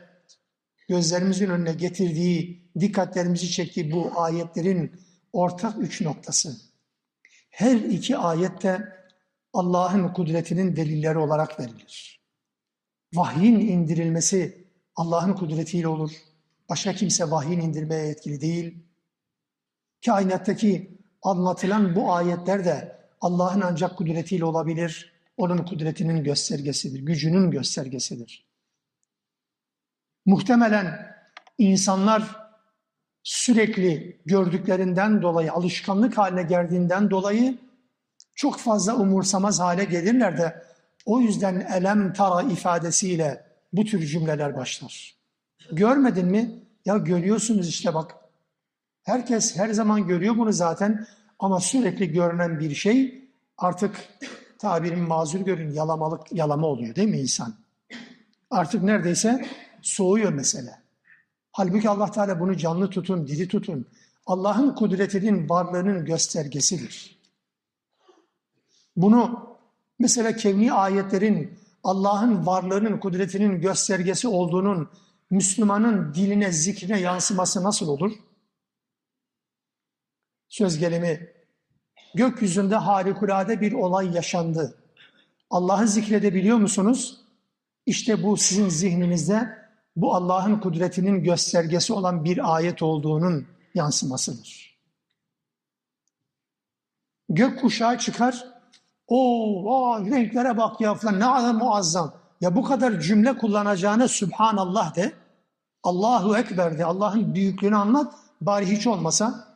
gözlerimizin önüne getirdiği, dikkatlerimizi çektiği bu ayetlerin ortak üç noktası. Her iki ayette Allah'ın kudretinin delilleri olarak verilir. Vahyin indirilmesi Allah'ın kudretiyle olur. Başka kimse vahyin indirmeye yetkili değil. Kainattaki anlatılan bu ayetler de Allah'ın ancak kudretiyle olabilir. Onun kudretinin göstergesidir, gücünün göstergesidir. Muhtemelen insanlar sürekli gördüklerinden dolayı, alışkanlık haline geldiğinden dolayı çok fazla umursamaz hale gelirler de o yüzden elem tara ifadesiyle bu tür cümleler başlar. Görmedin mi? Ya görüyorsunuz işte bak. Herkes her zaman görüyor bunu zaten ama sürekli görünen bir şey artık tabirin mazur görün yalamalık yalama oluyor değil mi insan? Artık neredeyse soğuyor mesele. Halbuki Allah Teala bunu canlı tutun, diri tutun. Allah'ın kudretinin varlığının göstergesidir. Bunu mesela kevni ayetlerin Allah'ın varlığının, kudretinin göstergesi olduğunun Müslümanın diline, zikrine yansıması nasıl olur? Söz gelimi, gökyüzünde harikulade bir olay yaşandı. Allah'ı zikredebiliyor musunuz? İşte bu sizin zihninizde bu Allah'ın kudretinin göstergesi olan bir ayet olduğunun yansımasıdır. Gök kuşağı çıkar, o renklere bak ya falan ne kadar muazzam. Ya bu kadar cümle kullanacağına Subhanallah de, Allahu Ekber de, Allah'ın büyüklüğünü anlat, bari hiç olmasa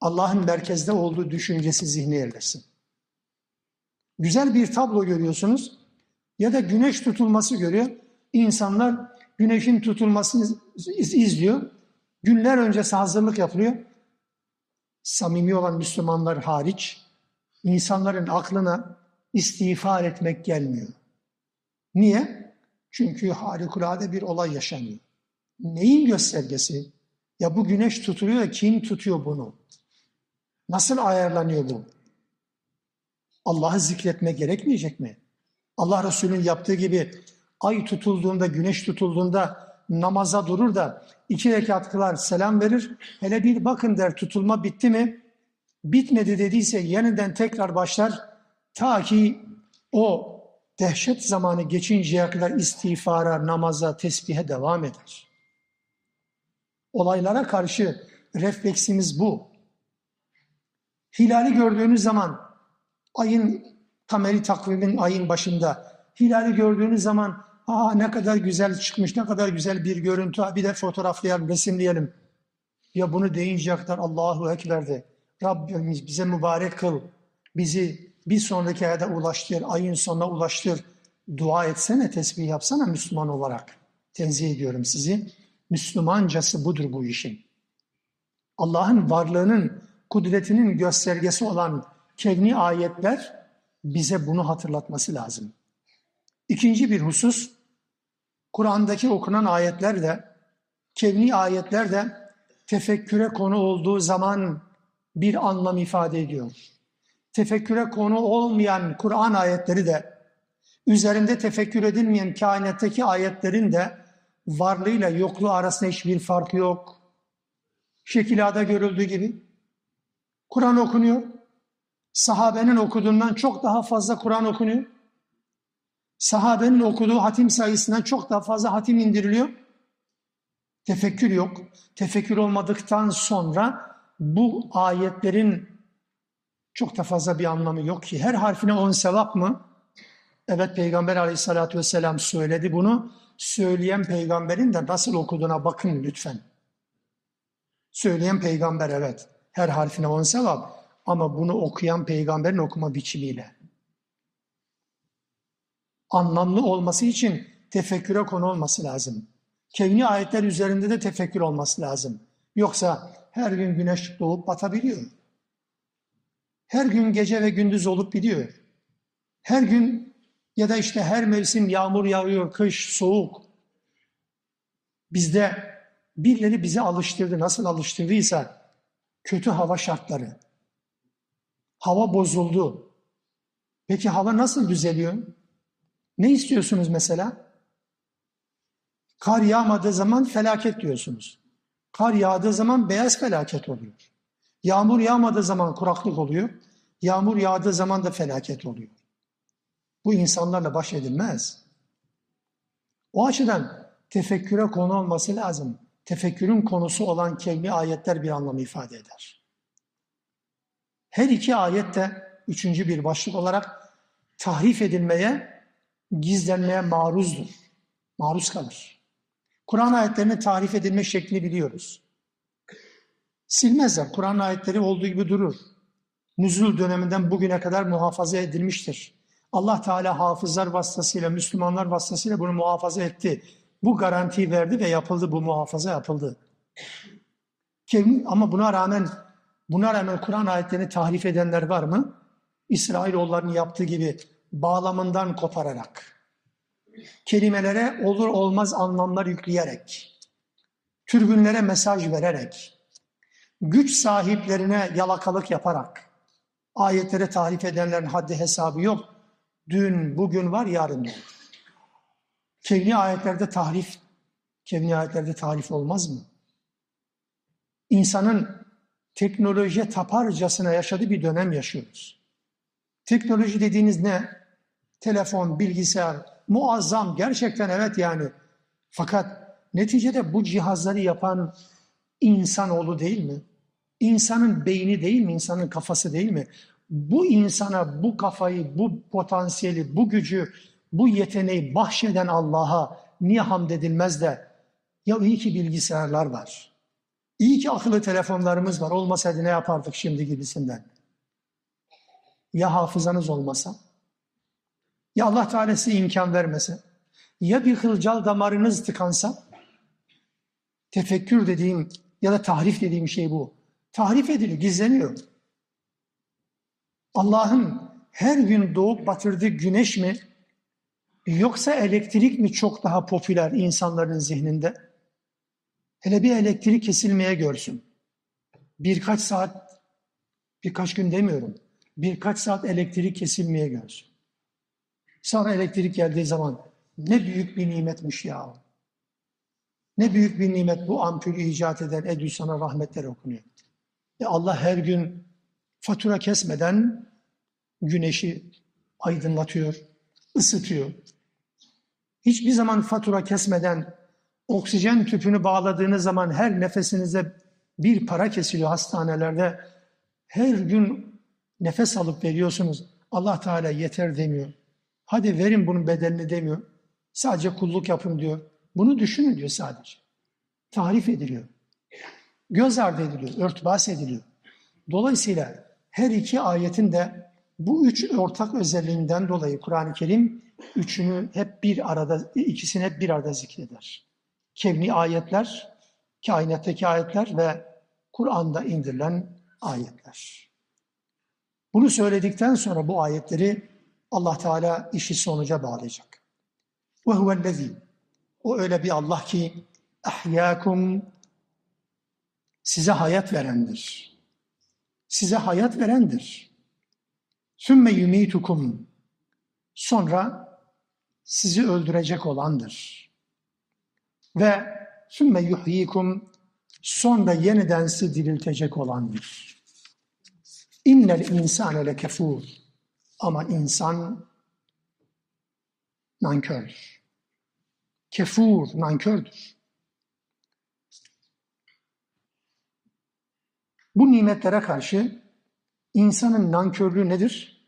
Allah'ın merkezde olduğu düşüncesi zihni yerleşsin. Güzel bir tablo görüyorsunuz ya da güneş tutulması görüyor. İnsanlar güneşin tutulmasını izliyor. Günler öncesi hazırlık yapılıyor. Samimi olan Müslümanlar hariç insanların aklına istiğfar etmek gelmiyor. Niye? Çünkü harikulade bir olay yaşanıyor. Neyin göstergesi? Ya bu güneş tutuluyor kim tutuyor bunu? Nasıl ayarlanıyor bu? Allah'ı zikretme gerekmeyecek mi? Allah Resulü'nün yaptığı gibi ay tutulduğunda, güneş tutulduğunda namaza durur da iki rekat kılar, selam verir. Hele bir bakın der tutulma bitti mi? Bitmedi dediyse yeniden tekrar başlar. Ta ki o dehşet zamanı geçinceye kadar istiğfara, namaza, tesbihe devam eder. Olaylara karşı refleksimiz bu. Hilali gördüğünüz zaman ayın kameri takvimin ayın başında hilali gördüğünüz zaman aa ne kadar güzel çıkmış, ne kadar güzel bir görüntü, bir de fotoğraflayalım, resimleyelim. Ya bunu deyince kadar Allahu Ekber de Rabbimiz bize mübarek kıl, bizi bir sonraki ayda ulaştır, ayın sonuna ulaştır, dua etsene, tesbih yapsana Müslüman olarak. Tenzih ediyorum sizi. Müslümancası budur bu işin. Allah'ın varlığının, kudretinin göstergesi olan kevni ayetler bize bunu hatırlatması lazım. İkinci bir husus, Kur'an'daki okunan ayetler de, kevni ayetler de tefekküre konu olduğu zaman bir anlam ifade ediyor. Tefekküre konu olmayan Kur'an ayetleri de, üzerinde tefekkür edilmeyen kainattaki ayetlerin de varlığıyla yokluğu arasında hiçbir fark yok. Şekilada görüldüğü gibi. Kur'an okunuyor. Sahabenin okuduğundan çok daha fazla Kur'an okunuyor. Sahabenin okuduğu hatim sayısından çok daha fazla hatim indiriliyor. Tefekkür yok. Tefekkür olmadıktan sonra bu ayetlerin çok da fazla bir anlamı yok ki. Her harfine on sevap mı? Evet Peygamber aleyhissalatü vesselam söyledi bunu. Söyleyen peygamberin de nasıl okuduğuna bakın lütfen. Söyleyen peygamber evet. Her harfine on sevap. Ama bunu okuyan peygamberin okuma biçimiyle. Anlamlı olması için tefekküre konu olması lazım. Kevni ayetler üzerinde de tefekkür olması lazım. Yoksa her gün güneş doğup batabiliyor. Her gün gece ve gündüz olup gidiyor. Her gün ya da işte her mevsim yağmur yağıyor, kış, soğuk. Bizde birileri bizi alıştırdı. Nasıl alıştırdıysa kötü hava şartları. Hava bozuldu. Peki hava nasıl düzeliyor? Ne istiyorsunuz mesela? Kar yağmadığı zaman felaket diyorsunuz. Kar yağdığı zaman beyaz felaket oluyor. Yağmur yağmadığı zaman kuraklık oluyor. Yağmur yağdığı zaman da felaket oluyor. Bu insanlarla baş edilmez. O açıdan tefekküre konu olması lazım. Tefekkürün konusu olan kelime ayetler bir anlam ifade eder. Her iki ayet de üçüncü bir başlık olarak tahrif edilmeye, gizlenmeye maruzdur. Maruz kalır. Kur'an ayetlerinin tarif edilme şeklini biliyoruz. Silmezler. Kur'an ayetleri olduğu gibi durur. Nüzul döneminden bugüne kadar muhafaza edilmiştir. Allah Teala hafızlar vasıtasıyla, Müslümanlar vasıtasıyla bunu muhafaza etti. Bu garantiyi verdi ve yapıldı, bu muhafaza yapıldı. Ama buna rağmen buna rağmen Kur'an ayetlerini tahrif edenler var mı? İsrailoğulların yaptığı gibi bağlamından kopararak, kelimelere olur olmaz anlamlar yükleyerek, türbünlere mesaj vererek, güç sahiplerine yalakalık yaparak, ayetlere tarif edenlerin haddi hesabı yok. Dün, bugün var, yarın yok. Kevni ayetlerde tahrif, kevni ayetlerde tarif olmaz mı? İnsanın teknolojiye taparcasına yaşadığı bir dönem yaşıyoruz. Teknoloji dediğiniz ne? Telefon, bilgisayar, muazzam gerçekten evet yani. Fakat neticede bu cihazları yapan insanoğlu değil mi? İnsanın beyni değil mi? İnsanın kafası değil mi? Bu insana bu kafayı, bu potansiyeli, bu gücü, bu yeteneği bahşeden Allah'a niye hamd edilmez de ya iyi ki bilgisayarlar var. İyi ki akıllı telefonlarımız var. Olmasaydı ne yapardık şimdi gibisinden. Ya hafızanız olmasa? Ya Allah Teala size imkan vermese, ya bir kılcal damarınız tıkansa, tefekkür dediğim ya da tahrif dediğim şey bu. Tahrif ediliyor, gizleniyor. Allah'ın her gün doğup batırdığı güneş mi, yoksa elektrik mi çok daha popüler insanların zihninde? Hele bir elektrik kesilmeye görsün. Birkaç saat, birkaç gün demiyorum, birkaç saat elektrik kesilmeye görsün. Sonra elektrik geldiği zaman ne büyük bir nimetmiş ya. Ne büyük bir nimet bu ampulü icat eden Edison'a rahmetler okunuyor. E Allah her gün fatura kesmeden güneşi aydınlatıyor, ısıtıyor. Hiçbir zaman fatura kesmeden oksijen tüpünü bağladığınız zaman her nefesinize bir para kesiliyor hastanelerde. Her gün nefes alıp veriyorsunuz. Allah Teala yeter demiyor. Hadi verin bunun bedelini demiyor. Sadece kulluk yapın diyor. Bunu düşünün diyor sadece. Tarif ediliyor. Göz ardı ediliyor, örtbas ediliyor. Dolayısıyla her iki ayetin de bu üç ortak özelliğinden dolayı Kur'an-ı Kerim üçünü hep bir arada, ikisini hep bir arada zikreder. Kevni ayetler, kainattaki ayetler ve Kur'an'da indirilen ayetler. Bunu söyledikten sonra bu ayetleri Allah Teala işi sonuca bağlayacak. Ve huvellezî O öyle bir Allah ki ahyâkum size hayat verendir. Size hayat verendir. Sümme yumitukum sonra sizi öldürecek olandır. Ve sümme yuhyikum sonra yeniden sizi diriltecek olandır. İnnel insane lekefur ama insan nankördür. Kefur, nankördür. Bu nimetlere karşı insanın nankörlüğü nedir?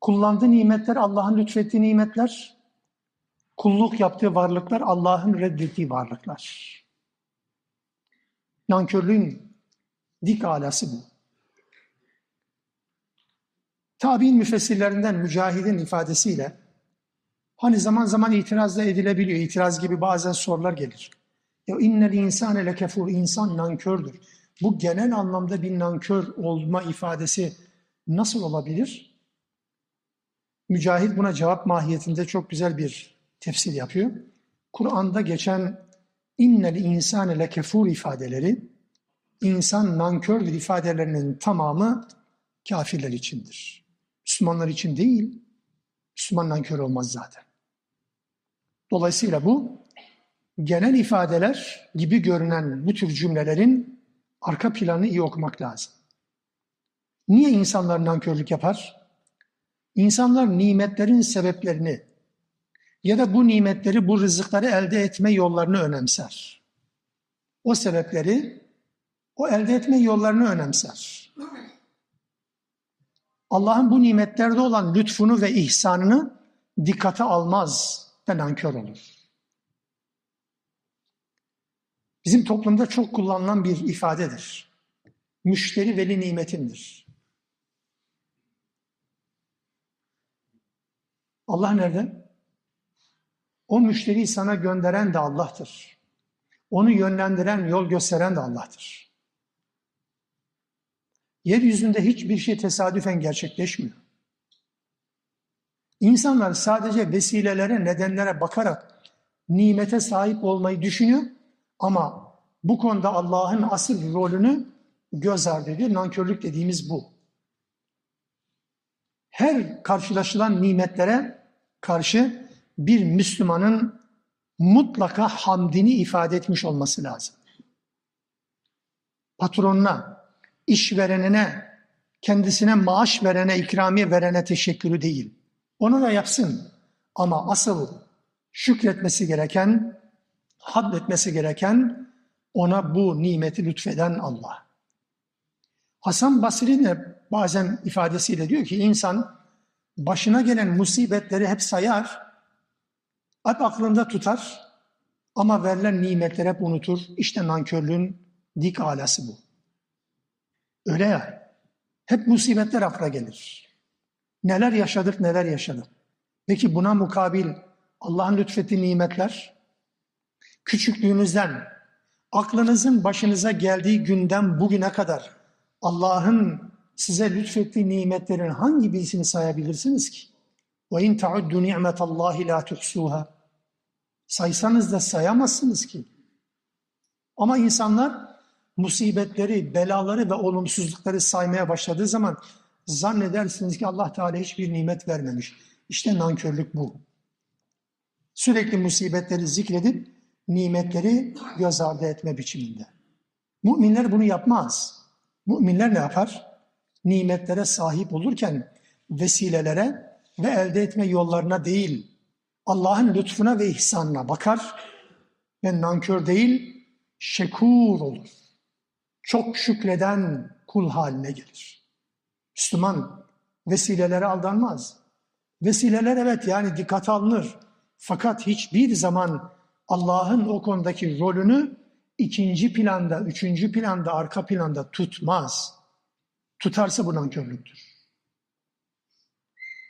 Kullandığı nimetler Allah'ın lütfettiği nimetler, kulluk yaptığı varlıklar Allah'ın reddettiği varlıklar. Nankörlüğün dik alası bu. Tabi'in müfessirlerinden Mücahid'in ifadesiyle hani zaman zaman itiraz da edilebiliyor. İtiraz gibi bazen sorular gelir. Ya innel insane lekefur insan nankördür. Bu genel anlamda bir nankör olma ifadesi nasıl olabilir? Mücahit buna cevap mahiyetinde çok güzel bir tefsir yapıyor. Kur'an'da geçen innel insane lekefur ifadeleri insan nankördür ifadelerinin tamamı kafirler içindir. Müslümanlar için değil, Müslüman nankör olmaz zaten. Dolayısıyla bu genel ifadeler gibi görünen bu tür cümlelerin arka planını iyi okumak lazım. Niye insanlar nankörlük yapar? İnsanlar nimetlerin sebeplerini ya da bu nimetleri, bu rızıkları elde etme yollarını önemser. O sebepleri, o elde etme yollarını önemser. Allah'ın bu nimetlerde olan lütfunu ve ihsanını dikkate almaz ve nankör olur. Bizim toplumda çok kullanılan bir ifadedir. Müşteri veli nimetindir. Allah nerede? O müşteriyi sana gönderen de Allah'tır. Onu yönlendiren, yol gösteren de Allah'tır. Yeryüzünde hiçbir şey tesadüfen gerçekleşmiyor. İnsanlar sadece vesilelere, nedenlere bakarak nimete sahip olmayı düşünüyor ama bu konuda Allah'ın asıl rolünü göz ardı ediyor. Nankörlük dediğimiz bu. Her karşılaşılan nimetlere karşı bir Müslümanın mutlaka hamdini ifade etmiş olması lazım. Patronuna, işverenine, kendisine maaş verene, ikramiye verene teşekkürü değil. Onu da yapsın. Ama asıl şükretmesi gereken, hamd etmesi gereken ona bu nimeti lütfeden Allah. Hasan Basri de bazen ifadesiyle diyor ki insan başına gelen musibetleri hep sayar, hep aklında tutar ama verilen nimetleri hep unutur. İşte nankörlüğün dik alası bu. Öyle ya. Hep musibetler akla gelir. Neler yaşadık, neler yaşadık. Peki buna mukabil Allah'ın lütfettiği nimetler, küçüklüğünüzden, aklınızın başınıza geldiği günden bugüne kadar Allah'ın size lütfettiği nimetlerin hangi birisini sayabilirsiniz ki? وَاِنْ تَعُدُّ نِعْمَةَ اللّٰهِ لَا تُحْسُوهَا Saysanız da sayamazsınız ki. Ama insanlar musibetleri, belaları ve olumsuzlukları saymaya başladığı zaman zannedersiniz ki Allah Teala hiçbir nimet vermemiş. İşte nankörlük bu. Sürekli musibetleri zikredip nimetleri göz ardı etme biçiminde. Müminler bunu yapmaz. Müminler ne yapar? Nimetlere sahip olurken vesilelere ve elde etme yollarına değil, Allah'ın lütfuna ve ihsanına bakar ve nankör değil, şekur olur. Çok şükreden kul haline gelir. Müslüman vesilelere aldanmaz. Vesileler evet yani dikkat alınır. Fakat hiçbir zaman Allah'ın o konudaki rolünü ikinci planda, üçüncü planda, arka planda tutmaz. Tutarsa bu nankörlüktür.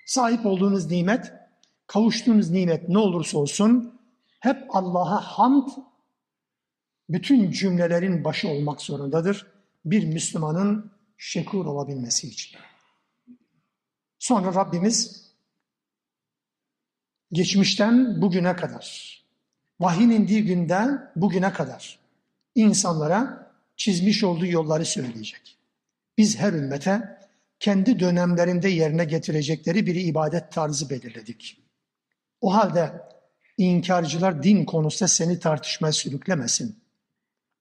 Sahip olduğunuz nimet, kavuştuğunuz nimet ne olursa olsun hep Allah'a hamd bütün cümlelerin başı olmak zorundadır. Bir Müslümanın şekur olabilmesi için. Sonra Rabbimiz geçmişten bugüne kadar, vahyin indiği günden bugüne kadar insanlara çizmiş olduğu yolları söyleyecek. Biz her ümmete kendi dönemlerinde yerine getirecekleri bir ibadet tarzı belirledik. O halde inkarcılar din konusunda seni tartışmaya sürüklemesin.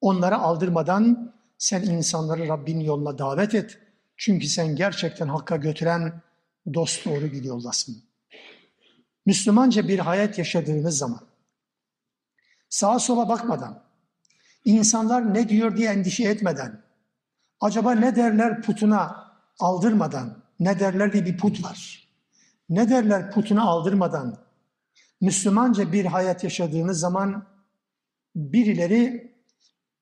Onlara aldırmadan sen insanları Rabbin yoluna davet et. Çünkü sen gerçekten hakka götüren dost doğru bir yoldasın. Müslümanca bir hayat yaşadığınız zaman sağa sola bakmadan, insanlar ne diyor diye endişe etmeden, acaba ne derler putuna aldırmadan, ne derler diye bir put var. Ne derler putuna aldırmadan, Müslümanca bir hayat yaşadığınız zaman birileri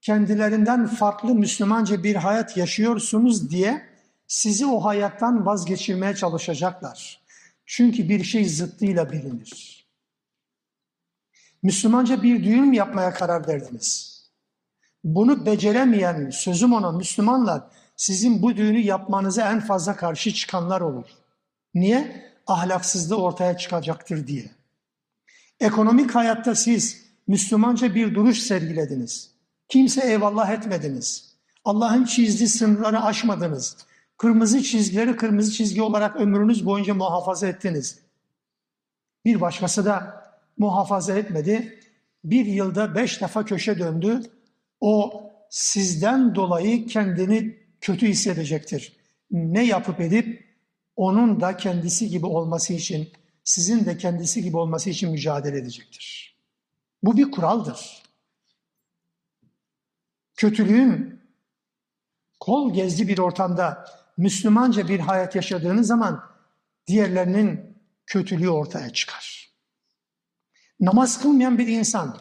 kendilerinden farklı Müslümanca bir hayat yaşıyorsunuz diye sizi o hayattan vazgeçirmeye çalışacaklar. Çünkü bir şey zıttıyla bilinir. Müslümanca bir düğün yapmaya karar verdiniz. Bunu beceremeyen, sözüm ona Müslümanlar, sizin bu düğünü yapmanıza en fazla karşı çıkanlar olur. Niye? Ahlaksızlığı ortaya çıkacaktır diye. Ekonomik hayatta siz Müslümanca bir duruş sergilediniz. Kimse eyvallah etmediniz. Allah'ın çizdiği sınırları aşmadınız. Kırmızı çizgileri kırmızı çizgi olarak ömrünüz boyunca muhafaza ettiniz. Bir başkası da muhafaza etmedi. Bir yılda beş defa köşe döndü. O sizden dolayı kendini kötü hissedecektir. Ne yapıp edip onun da kendisi gibi olması için, sizin de kendisi gibi olması için mücadele edecektir. Bu bir kuraldır. Kötülüğün kol gezdi bir ortamda Müslümanca bir hayat yaşadığınız zaman diğerlerinin kötülüğü ortaya çıkar. Namaz kılmayan bir insan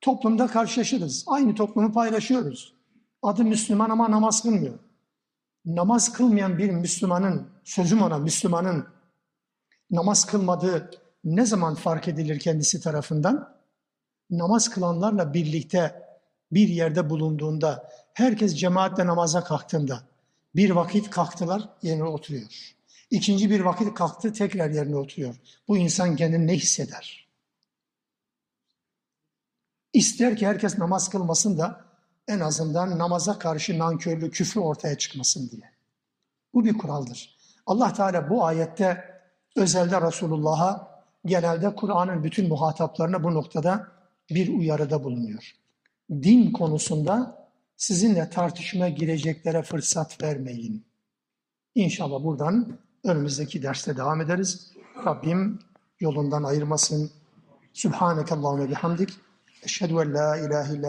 toplumda karşılaşırız. Aynı toplumu paylaşıyoruz. Adı Müslüman ama namaz kılmıyor. Namaz kılmayan bir Müslümanın, sözüm ona Müslümanın namaz kılmadığı ne zaman fark edilir kendisi tarafından? Namaz kılanlarla birlikte bir yerde bulunduğunda, herkes cemaatle namaza kalktığında, bir vakit kalktılar, yerine oturuyor. İkinci bir vakit kalktı, tekrar yerine oturuyor. Bu insan kendini ne hisseder? İster ki herkes namaz kılmasın da en azından namaza karşı nankörlük, küfür ortaya çıkmasın diye. Bu bir kuraldır. Allah Teala bu ayette özelde Resulullah'a, genelde Kur'an'ın bütün muhataplarına bu noktada bir uyarıda bulunuyor. Din konusunda sizinle tartışmaya gireceklere fırsat vermeyin. İnşallah buradan önümüzdeki derste devam ederiz. Rabbim yolundan ayırmasın. Subhaneke Allahümme bihamdik. Eşhedü en la ilahe illa